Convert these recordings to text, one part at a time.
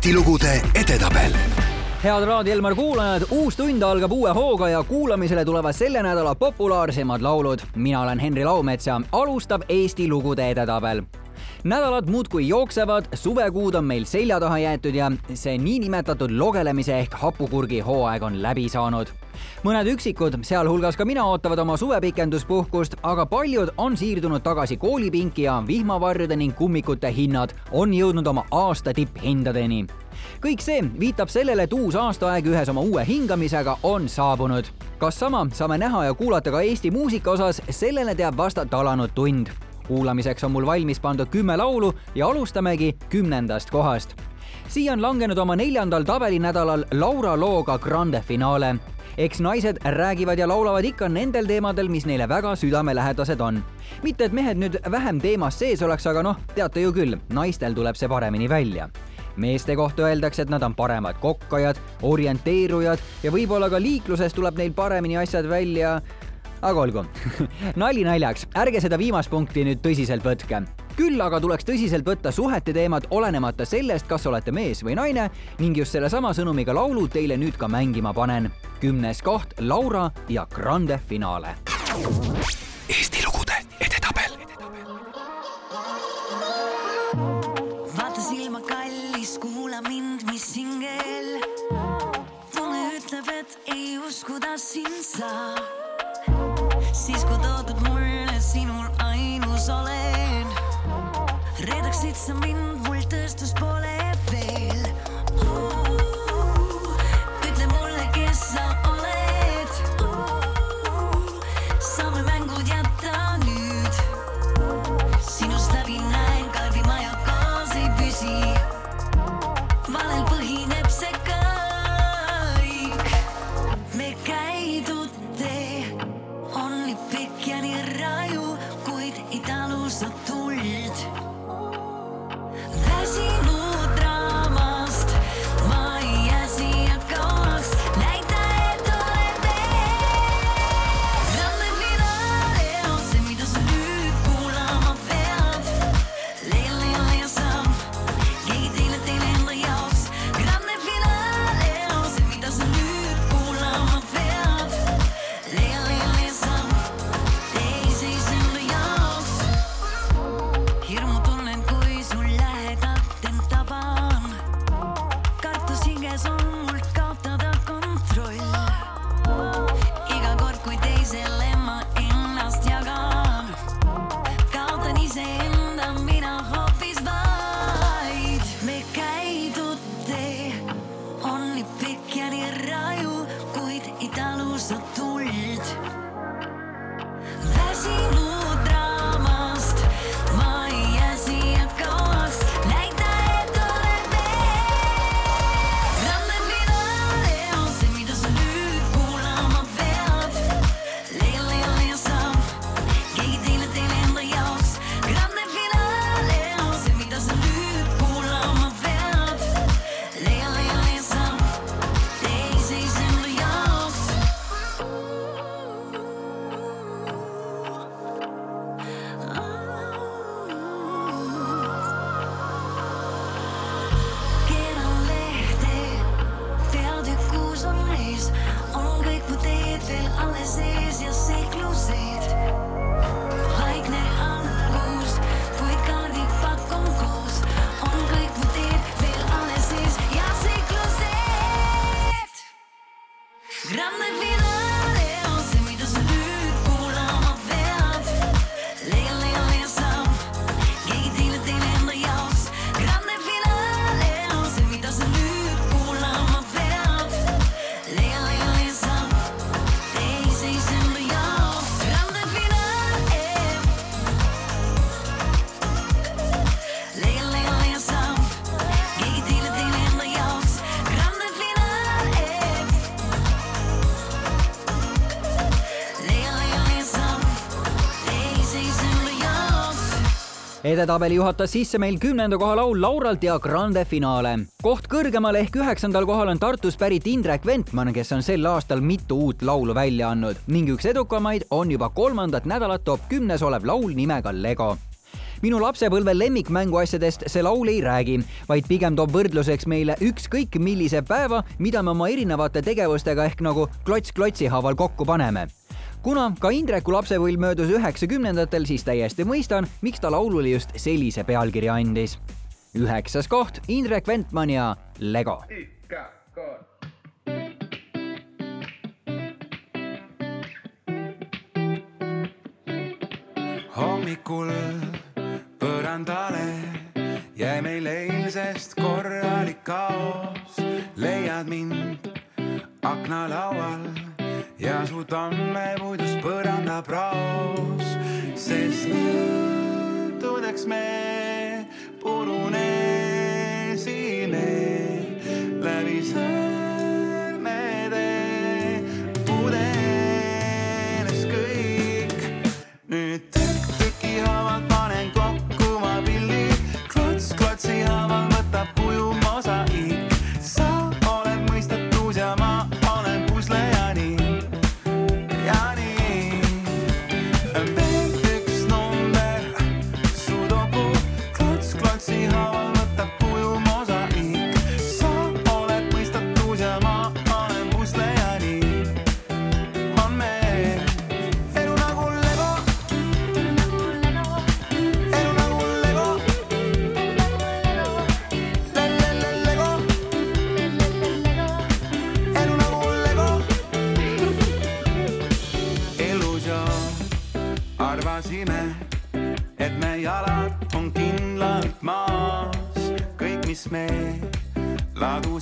Eesti lugude edetabel head Raadio Elmar kuulajad, uus tund algab uue hooga ja kuulamisele tulevad selle nädala populaarsemad laulud. mina olen Henri Laumets ja alustab Eesti lugude edetabel nädalad muudkui jooksevad, suvekuud on meil selja taha jäetud ja see niinimetatud logelemise ehk hapukurgi hooaeg on läbi saanud. mõned üksikud, sealhulgas ka mina, ootavad oma suvepikenduspuhkust, aga paljud on siirdunud tagasi koolipinki ja vihmavarjude ning kummikute hinnad on jõudnud oma aasta tipphindadeni kõik see viitab sellele, et uus aastaaeg ühes oma uue hingamisega on saabunud. kas sama saame näha ja kuulata ka Eesti muusika osas, sellele teab vastata alanud tund kuulamiseks on mul valmis pandud kümme laulu ja alustamegi kümnendast kohast. siia on langenud oma neljandal tabelinädalal Laura looga Grande finaale. eks naised räägivad ja laulavad ikka nendel teemadel, mis neile väga südamelähedased on. mitte, et mehed nüüd vähem teemas sees oleks, aga noh, teate ju küll, naistel tuleb see paremini välja meeste kohta öeldakse, et nad on paremad kokkajad, orienteerujad ja võib-olla ka liikluses tuleb neil paremini asjad välja aga olgu nali naljaks, ärge seda viimast punkti nüüd tõsiselt võtke. küll aga tuleks tõsiselt võtta suhete teemat, olenemata sellest, kas olete mees või naine ning just sellesama sõnumiga laulu teile nüüd ka mängima panen. kümnes koht Laura ja Grande finaale. Eesti lugude edetabel. vaata silma, kallis, kuula mind, mis hingel. tunne ütleb, et ei uskuda sind saab reedaksid sa mind, mul Grande finale on edetabeli juhatas sisse meil kümnenda koha laul Lauralt ja Grande finaale. koht kõrgemal ehk üheksandal kohal on Tartust pärit Indrek Ventman, kes on sel aastal mitu uut laulu välja andnud. Ning üks edukamaid on juba kolmandat nädalat top kümnes olev laul nimega Lego. Minu lapsepõlve lemmikmänguasjadest see laul ei räägi, vaid pigem toob võrdluseks meile ükskõik millise päeva, mida me oma erinevate tegevustega ehk nagu klots klotsi haaval kokku paneme kuna ka Indreku lapsepõlv möödus üheksakümnendatel, siis täiesti mõistan, miks ta laulule just sellise pealkirja andis. üheksas koht Indrek Ventman ja Lego. hommikul põrandale jäi meil eilsest korralik kaos. leiad mind aknalaual ja su tammepuidust põrandapraos, sest nõldudeks me purunesime läbi sõrmede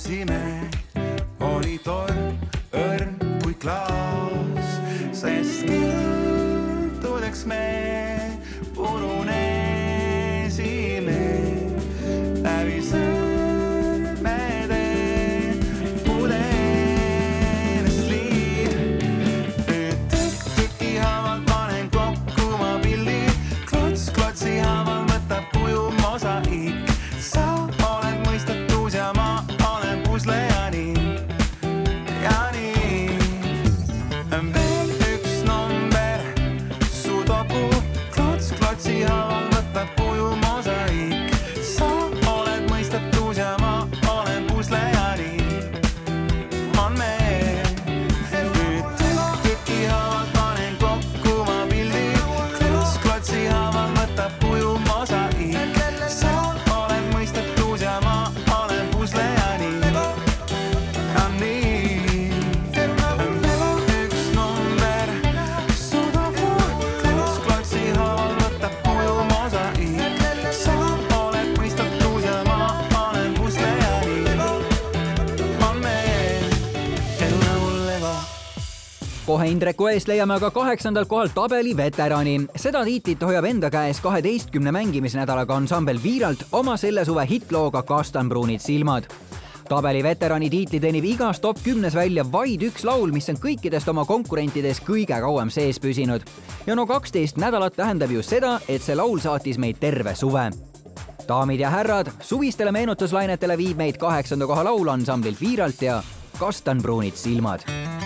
ladusime, oli torm õrn kui klaas, sest kiltudeks me purunesime kohe Indreku eest leiame aga kaheksandalt kohalt tabeli veterani. seda tiitlit hoiab enda käes kaheteistkümne mängimisnädalaga ansambel Viiralt oma selle suve hittlooga Kastanpruunid silmad tabeli veterani tiitli teenib igas top kümnes välja vaid üks laul, mis on kõikidest oma konkurentidest kõige kauem sees püsinud. ja no kaksteist nädalat tähendab ju seda, et see laul saatis meid terve suve. daamid ja härrad, suvistele meenutuslainetele viib meid kaheksanda koha laul ansamblilt Viiralt ja Kastanpruunid silmad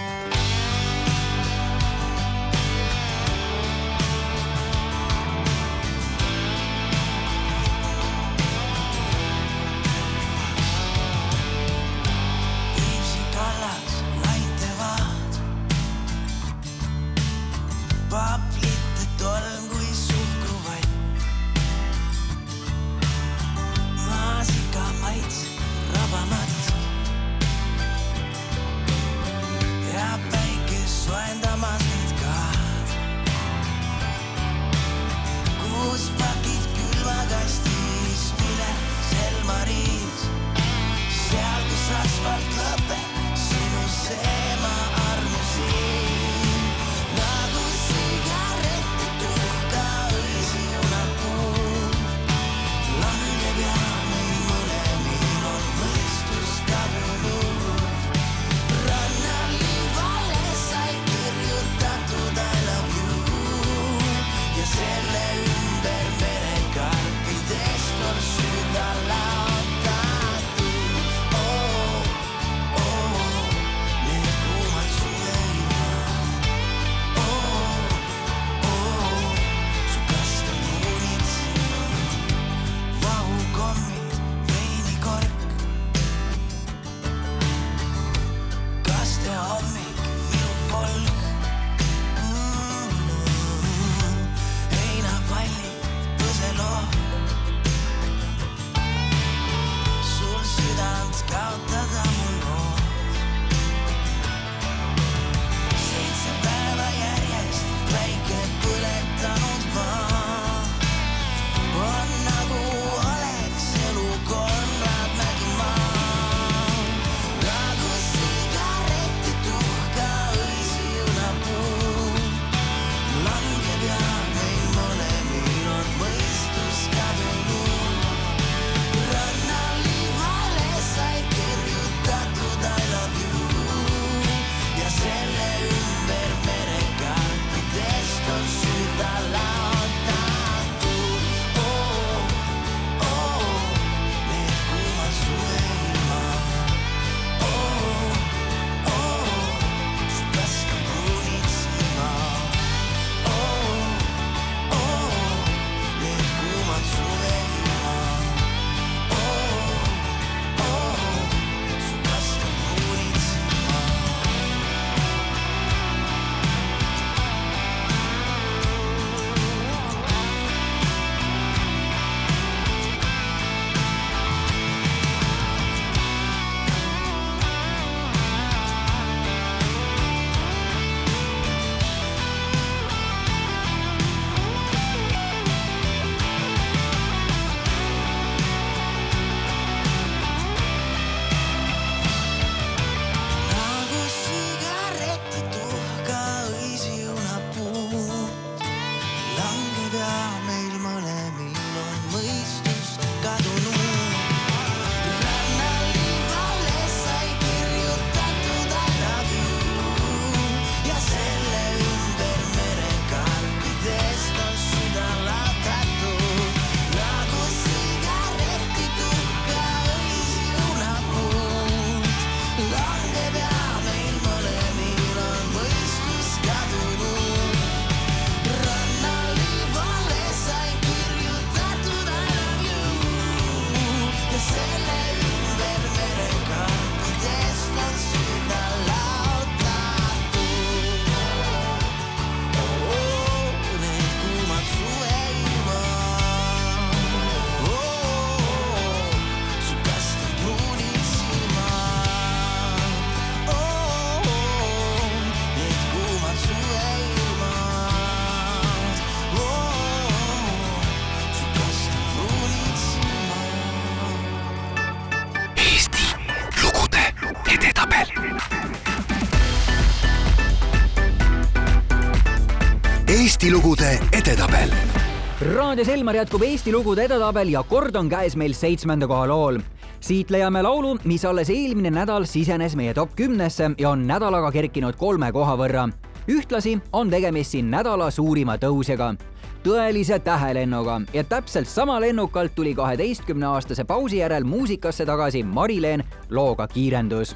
raadios Elmar jätkub Eesti lugude edetabel ja kord on käes meil seitsmenda koha lool. siit leiame laulu, mis alles eelmine nädal sisenes meie top kümnesse ja on nädalaga kerkinud kolme koha võrra. ühtlasi on tegemist siin nädala suurima tõusjaga tõelise tähelennuga ja täpselt sama lennukalt tuli kaheteistkümne aastase pausi järel muusikasse tagasi Mari-Leen looga Kiirendus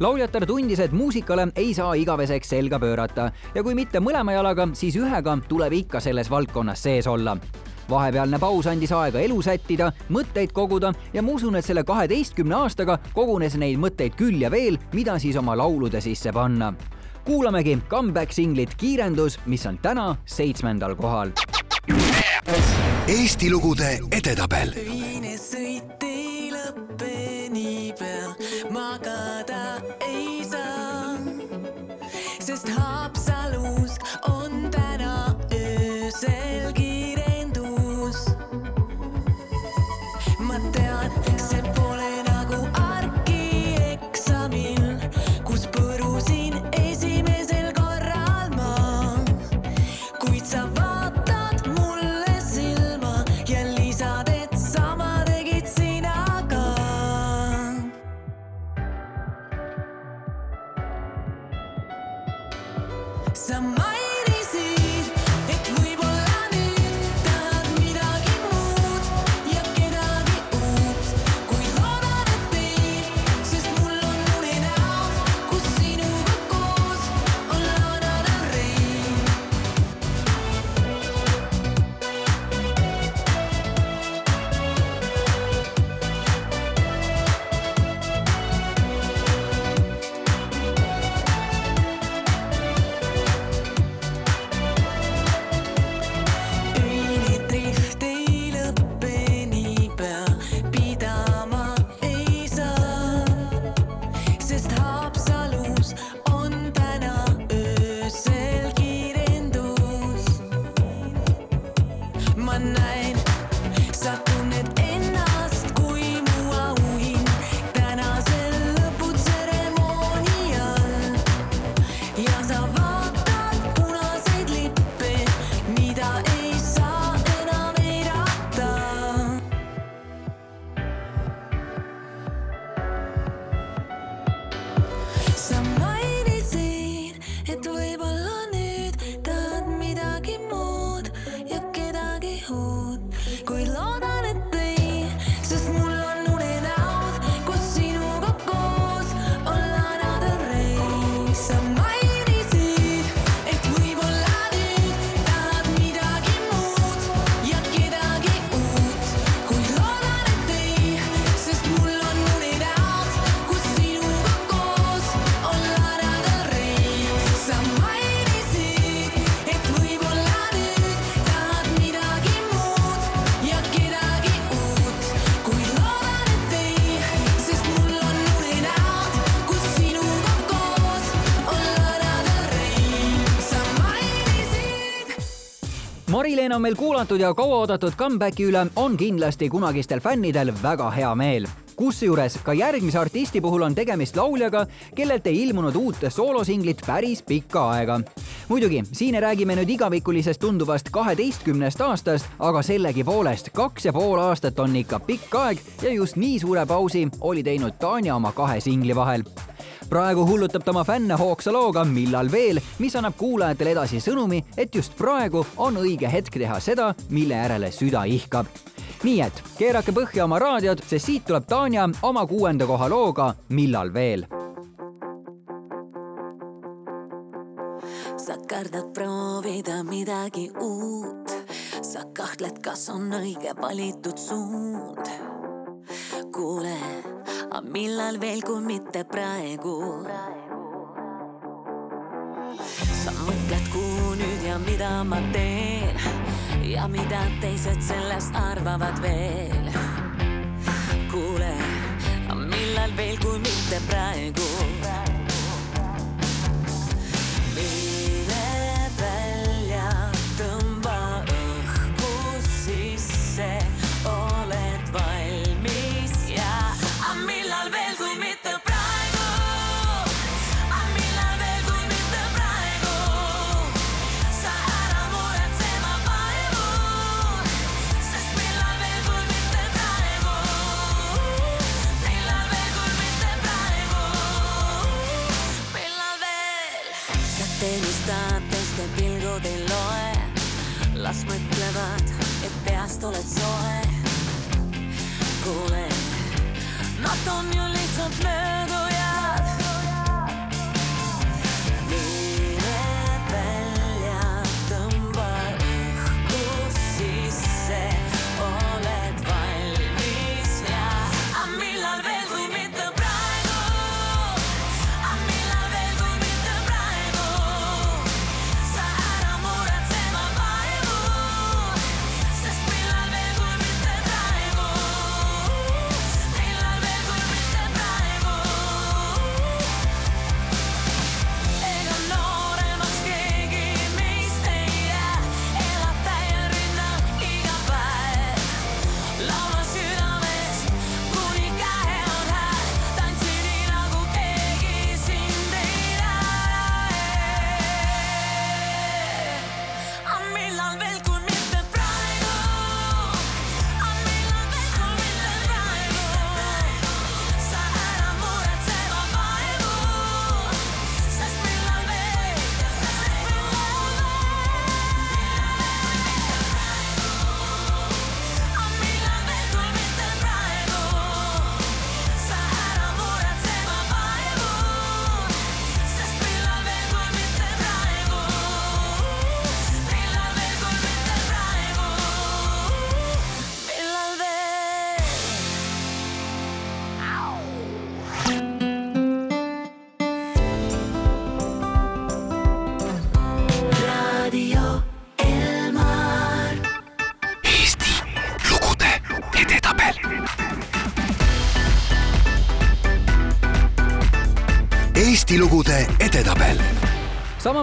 lauljatar tundis, et muusikale ei saa igaveseks selga pöörata ja kui mitte mõlema jalaga, siis ühega tuleb ikka selles valdkonnas sees olla vahepealne paus andis aega elu sättida, mõtteid koguda ja ma usun, et selle kaheteistkümne aastaga kogunes neid mõtteid küll ja veel, mida siis oma laulude sisse panna. kuulamegi comeback singlit Kiirendus, mis on täna seitsmendal kohal. Eesti lugude edetabel Mari-Leen on meil kuulatud ja kauaoodatud comeback'i üle on kindlasti kunagistel fännidel väga hea meel kusjuures ka järgmise artisti puhul on tegemist lauljaga, kellelt ei ilmunud uut soolosinglit päris pikka aega. muidugi, siin ei räägi me nüüd igavikulisest tunduvast kaheteistkümnest aastast, aga sellegipoolest kaks ja pool aastat on ikka pikk aeg ja just nii suure pausi oli teinud Tanja oma kahe singli vahel praegu hullutab ta oma fänne hoogsa looga Millal veel, mis annab kuulajatele edasi sõnumi, et just praegu on õige hetk teha seda, mille järele süda ihkab. nii et keerake põhja oma raadiod, sest siit tuleb Tanja oma kuuenda koha looga Millal veel sa kardad proovida midagi uut, sa kahtled, kas on õige valitud suund. kuule, aga millal veel, kui mitte praegu? sa mõtled, kuhu nüüd ja mida ma teen ja mida teised sellest arvavad veel. kuule, aga millal veel, kui mitte praegu?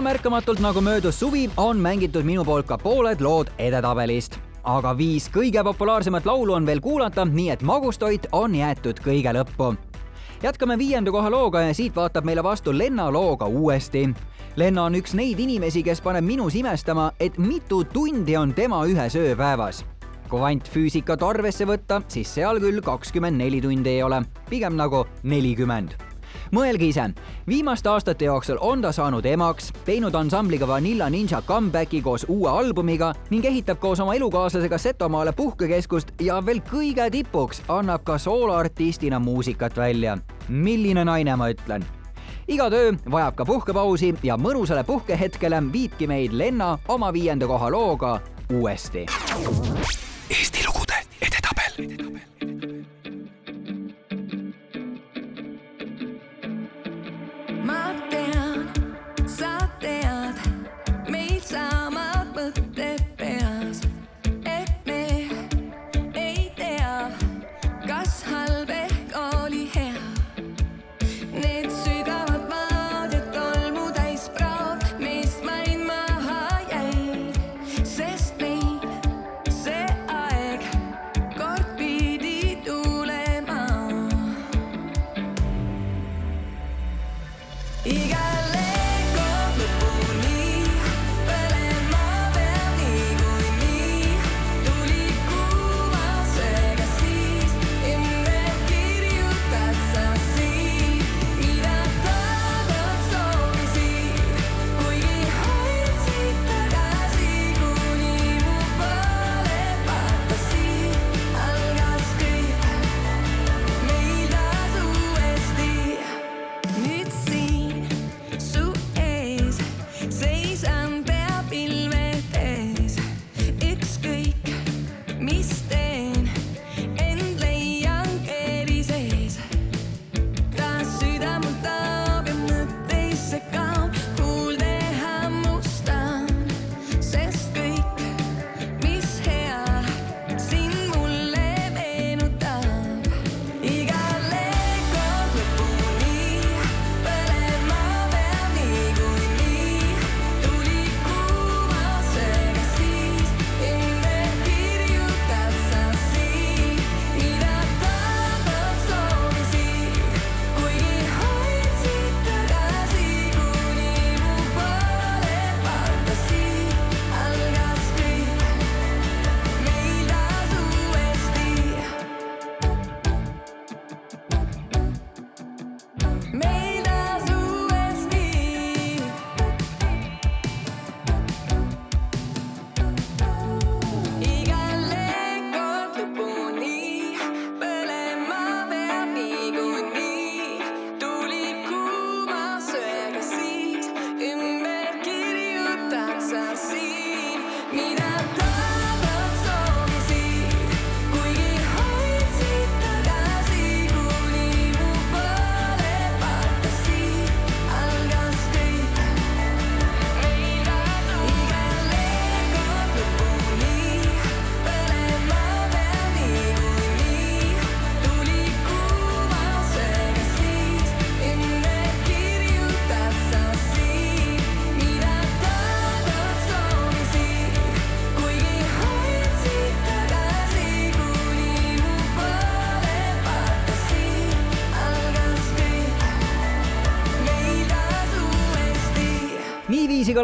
Märkamatult nagu möödus suvi, on mängitud minu poolt ka pooled lood edetabelist. aga viis kõige populaarsemat laulu on veel kuulata, nii et magustoit on jäetud kõige lõppu. jätkame viienda koha looga ja siit vaatab meile vastu Lenna looga uuesti. Lenna on üks neid inimesi, kes paneb minus imestama, et mitu tundi on tema ühes ööpäevas kvantfüüsikat arvesse võtta, siis seal küll kakskümmend neli tundi ei ole, pigem nagu nelikümmend mõelge ise, viimaste aastate jooksul on ta saanud emaks, teinud ansambliga Vanilla Ninja comeback'i koos uue albumiga ning ehitab koos oma elukaaslasega Setomaale puhkekeskust ja veel kõige tipuks annab ka sooloartistina muusikat välja. milline naine, ma ütlen iga töö vajab ka puhkepausi ja mõnusale puhkehetkele viibki meid Lenna oma viienda koha looga uuesti.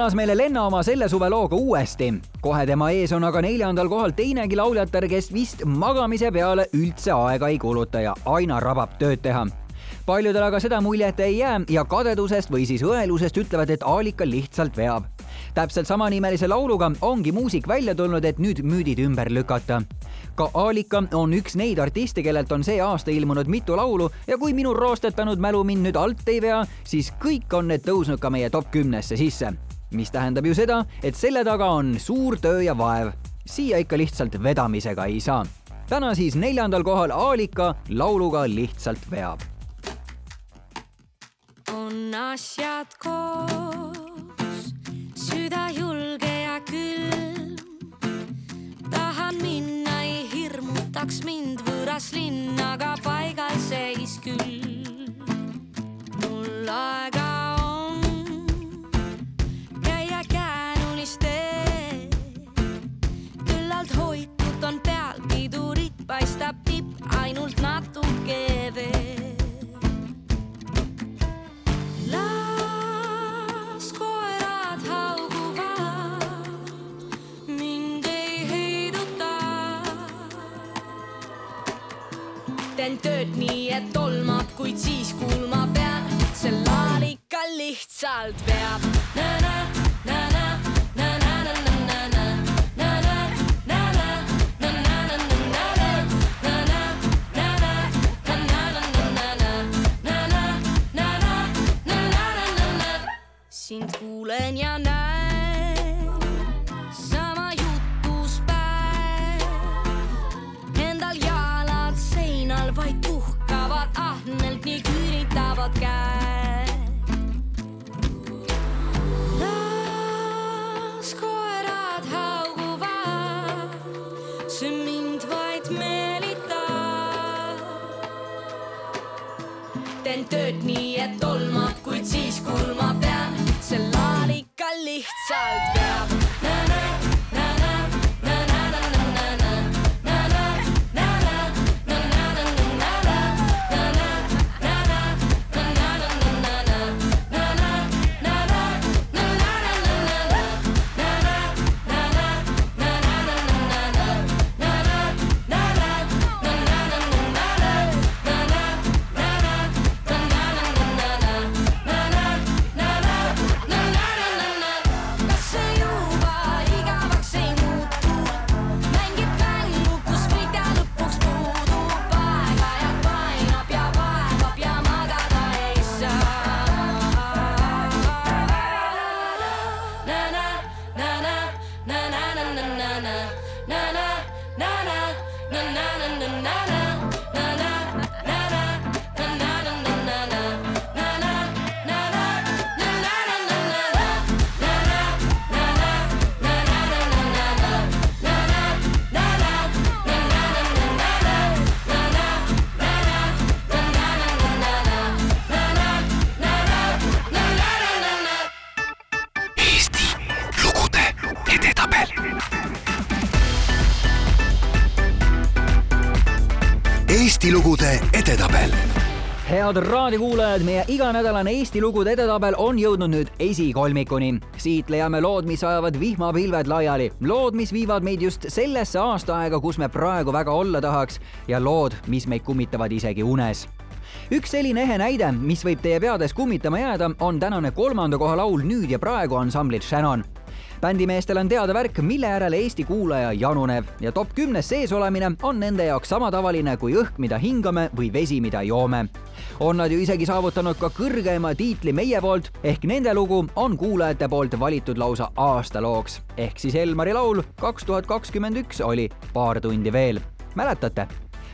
Kõlas meile Lenna oma selle suve looga uuesti. kohe tema ees on aga neljandal kohal teinegi lauljatar, kes vist magamise peale üldse aega ei kuluta ja aina rabab tööd teha paljudel aga seda muljet ei jää ja kadedusest või siis õelusest ütlevad, et Aalika lihtsalt veab. täpselt samanimelise lauluga ongi muusik välja tulnud, et nüüd müüdid ümber lükata. ka Aalika on üks neid artiste, kellelt on see aasta ilmunud mitu laulu ja kui minu roostetanud mälu mind nüüd alt ei vea, siis kõik on need tõusnud ka meie top kümnesse sisse. Mis tähendab ju seda, et selle taga on suur töö ja vaev. siia ikka lihtsalt vedamisega ei saa täna siis neljandal kohal Aalika lauluga Lihtsalt veab on asjad koos, süda julge ja külm. tahan minna, ei hirmutaks mind võõras linn, aga paigal seis küll. Teen tööd nii, et tolmab, kuid siis kuulma pean, see laal ikka lihtsalt veab. Eesti lugude edetabel. Head raadiokuulajad, meie iganädalane Eesti lugude edetabel on jõudnud nüüd esikolmikuni. siit leiame lood, mis ajavad vihmapilved laiali, lood, mis viivad meid just sellesse aastaaega, kus me praegu väga olla tahaks. Ja lood, mis meid kummitavad isegi unes. Üks selline ehe näide, mis võib teie peades kummitama jääda, on tänane kolmanda koha laul Nüüd ja praegu ansamblit Shannon bändimeestel on teada värk, mille järele Eesti kuulaja januneb ja top kümnes sees olemine on nende jaoks sama tavaline kui õhk, mida hingame või vesi, mida joome. on nad ju isegi saavutanud ka kõrgeima tiitli meie poolt ehk nende lugu on kuulajate poolt valitud lausa aastalooks ehk siis Elmari laul kaks tuhat kakskümmend üks oli Paar tundi veel. mäletate?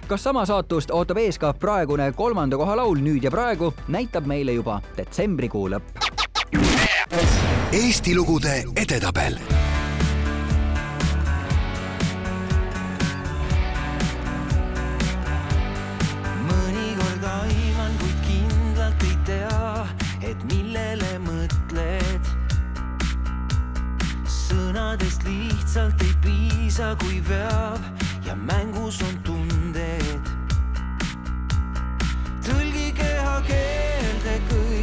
kas sama saatust ootab ees ka praegune kolmanda koha laul Nüüd ja praegu näitab meile juba detsembrikuu lõpp Eesti lugude edetabel mõnikord aiman, kuid kindlalt ei tea, et millele mõtled. sõnadest lihtsalt ei piisa, kui veab ja mängus on tunded. tõlgi kehakeelde kõik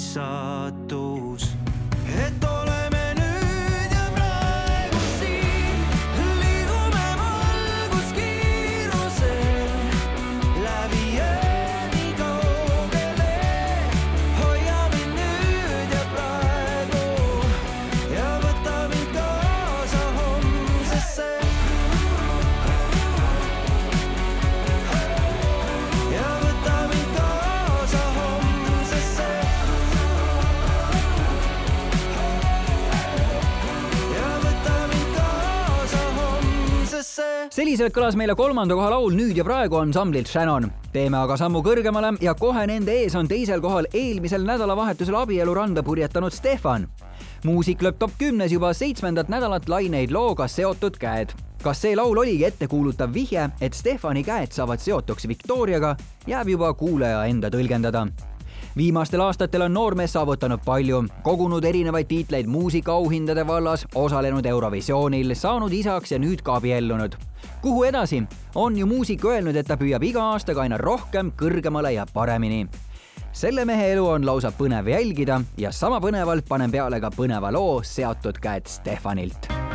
saw selliselt kõlas meile kolmanda koha laul Nüüd ja praegu ansamblilt Shannon. teeme aga sammu kõrgemale ja kohe nende ees on teisel kohal eelmisel nädalavahetusel abieluranda purjetanud Stefan. muusik lööb top kümnes juba seitsmendat nädalat laineid looga Seotud käed. kas see laul oligi ettekuulutav vihje, et Stefani käed saavad seotuks Victoriaga, jääb juba kuulaja enda tõlgendada viimastel aastatel on noormees saavutanud palju, kogunud erinevaid tiitleid muusikaauhindade vallas, osalenud Eurovisioonil, saanud isaks ja nüüd ka abiellunud. Kuhu edasi? on ju muusik öelnud, et ta püüab iga aastaga aina rohkem, kõrgemale ja paremini. selle mehe elu on lausa põnev jälgida ja sama põnevalt panen peale ka põneva loo Seotud käed Stefanilt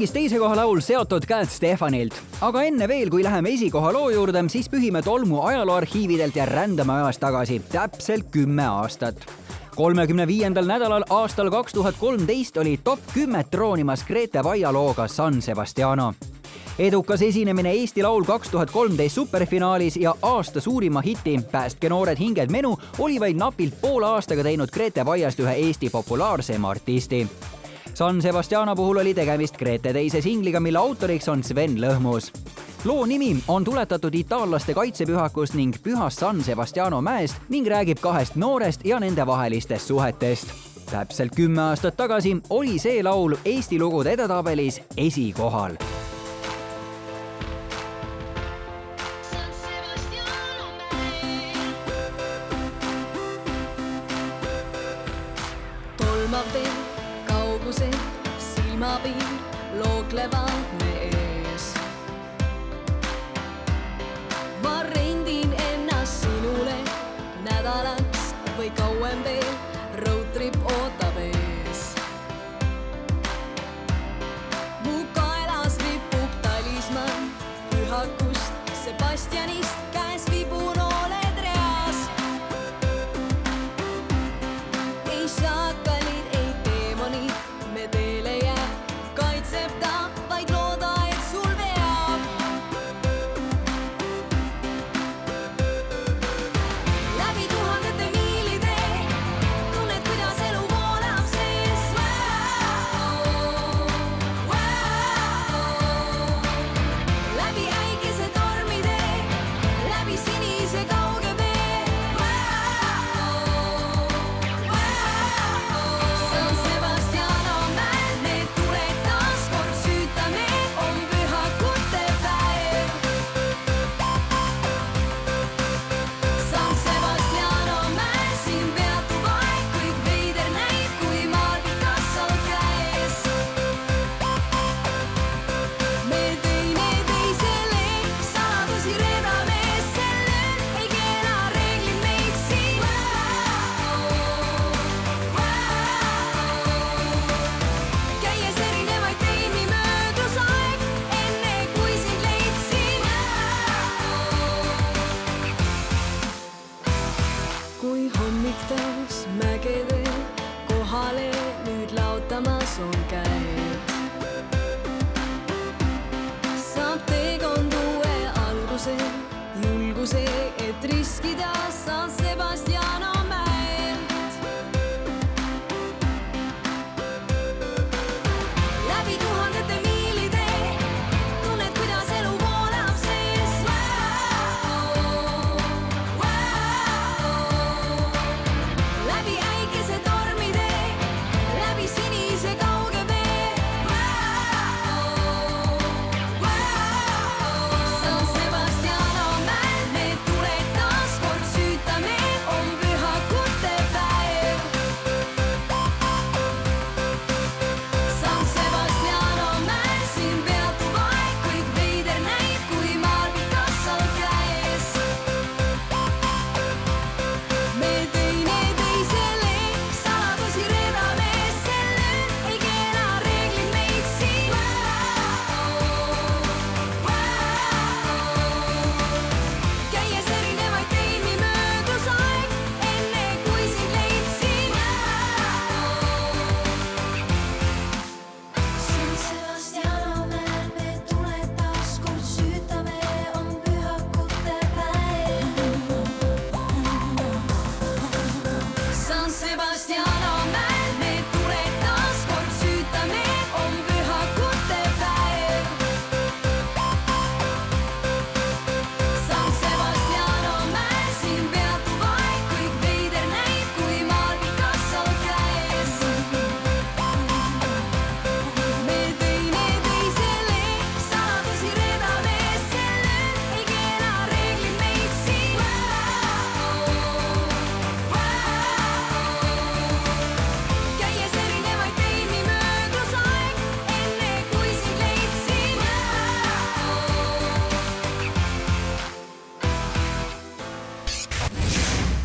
mängis teise koha laul seotud käed Stefanilt. aga enne veel, kui läheme esikoha loo juurde, siis pühime tolmu ajalooarhiividelt ja rändame ajas tagasi täpselt kümme aastat kolmekümne viiendal nädalal aastal kaks tuhat kolmteist oli top kümmet troonimas Grete Vaia looga San Sebastiano. edukas esinemine Eesti Laul kaks tuhat kolmteist superfinaalis ja aasta suurima hiti Päästke noored hinged menu oli vaid napilt poole aastaga teinud Grete Vaiast ühe Eesti populaarsema artisti San Sebastiano puhul oli tegemist Grete teise singliga, mille autoriks on Sven Lõhmus. loo nimi on tuletatud itaallaste kaitsepühakust ning pühast San Sebastiano mäest ning räägib kahest noorest ja nende vahelistest suhetest täpselt kümme aastat tagasi oli see laul Eesti lugude edetabelis esikohal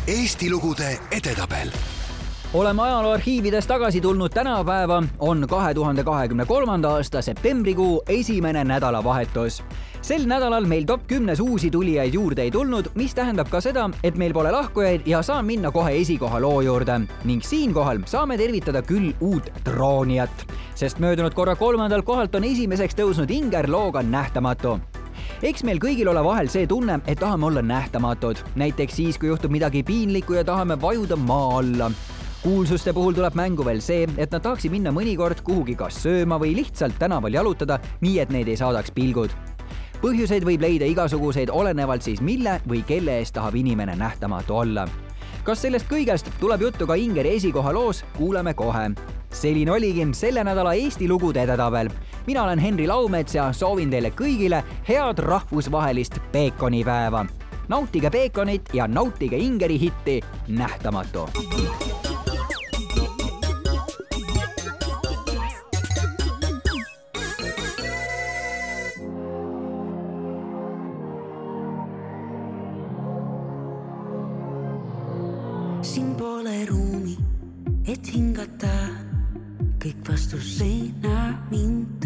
Eesti lugude edetabel. Oleme ajalooarhiivides tagasi tulnud. Tänapäeva, on kahe tuhande kahekümne kolmanda aasta septembrikuu esimene nädalavahetus. sel nädalal meil top kümnes uusi tulijaid juurde ei tulnud, mis tähendab ka seda, et meil pole lahkujaid ja saan minna kohe esikoha loo juurde. Ning siinkohal saame tervitada küll uut troonijat, sest möödunud korra kolmandalt kohalt on esimeseks tõusnud Inger looga Nähtamatu eks meil kõigil ole vahel see tunne, et tahame olla nähtamatud, näiteks siis, kui juhtub midagi piinlikku ja tahame vajuda maa alla kuulsuste puhul tuleb mängu veel see, et nad tahaksid minna mõnikord kuhugi kas sööma või lihtsalt tänaval jalutada, nii et neid ei saadaks pilgud. põhjuseid võib leida igasuguseid, olenevalt siis mille või kelle eest tahab inimene nähtamatu olla. Kas sellest kõigest tuleb juttu ka Ingeri esikoha loos, kuuleme kohe. selline oligi selle nädala Eesti lugude edetabel. mina olen Henri Laumets ja soovin teile kõigile head rahvusvahelist peekonipäeva. nautige peekonit ja nautige Ingeri hitti Nähtamatu. Et hingata, kõik vastu seina mind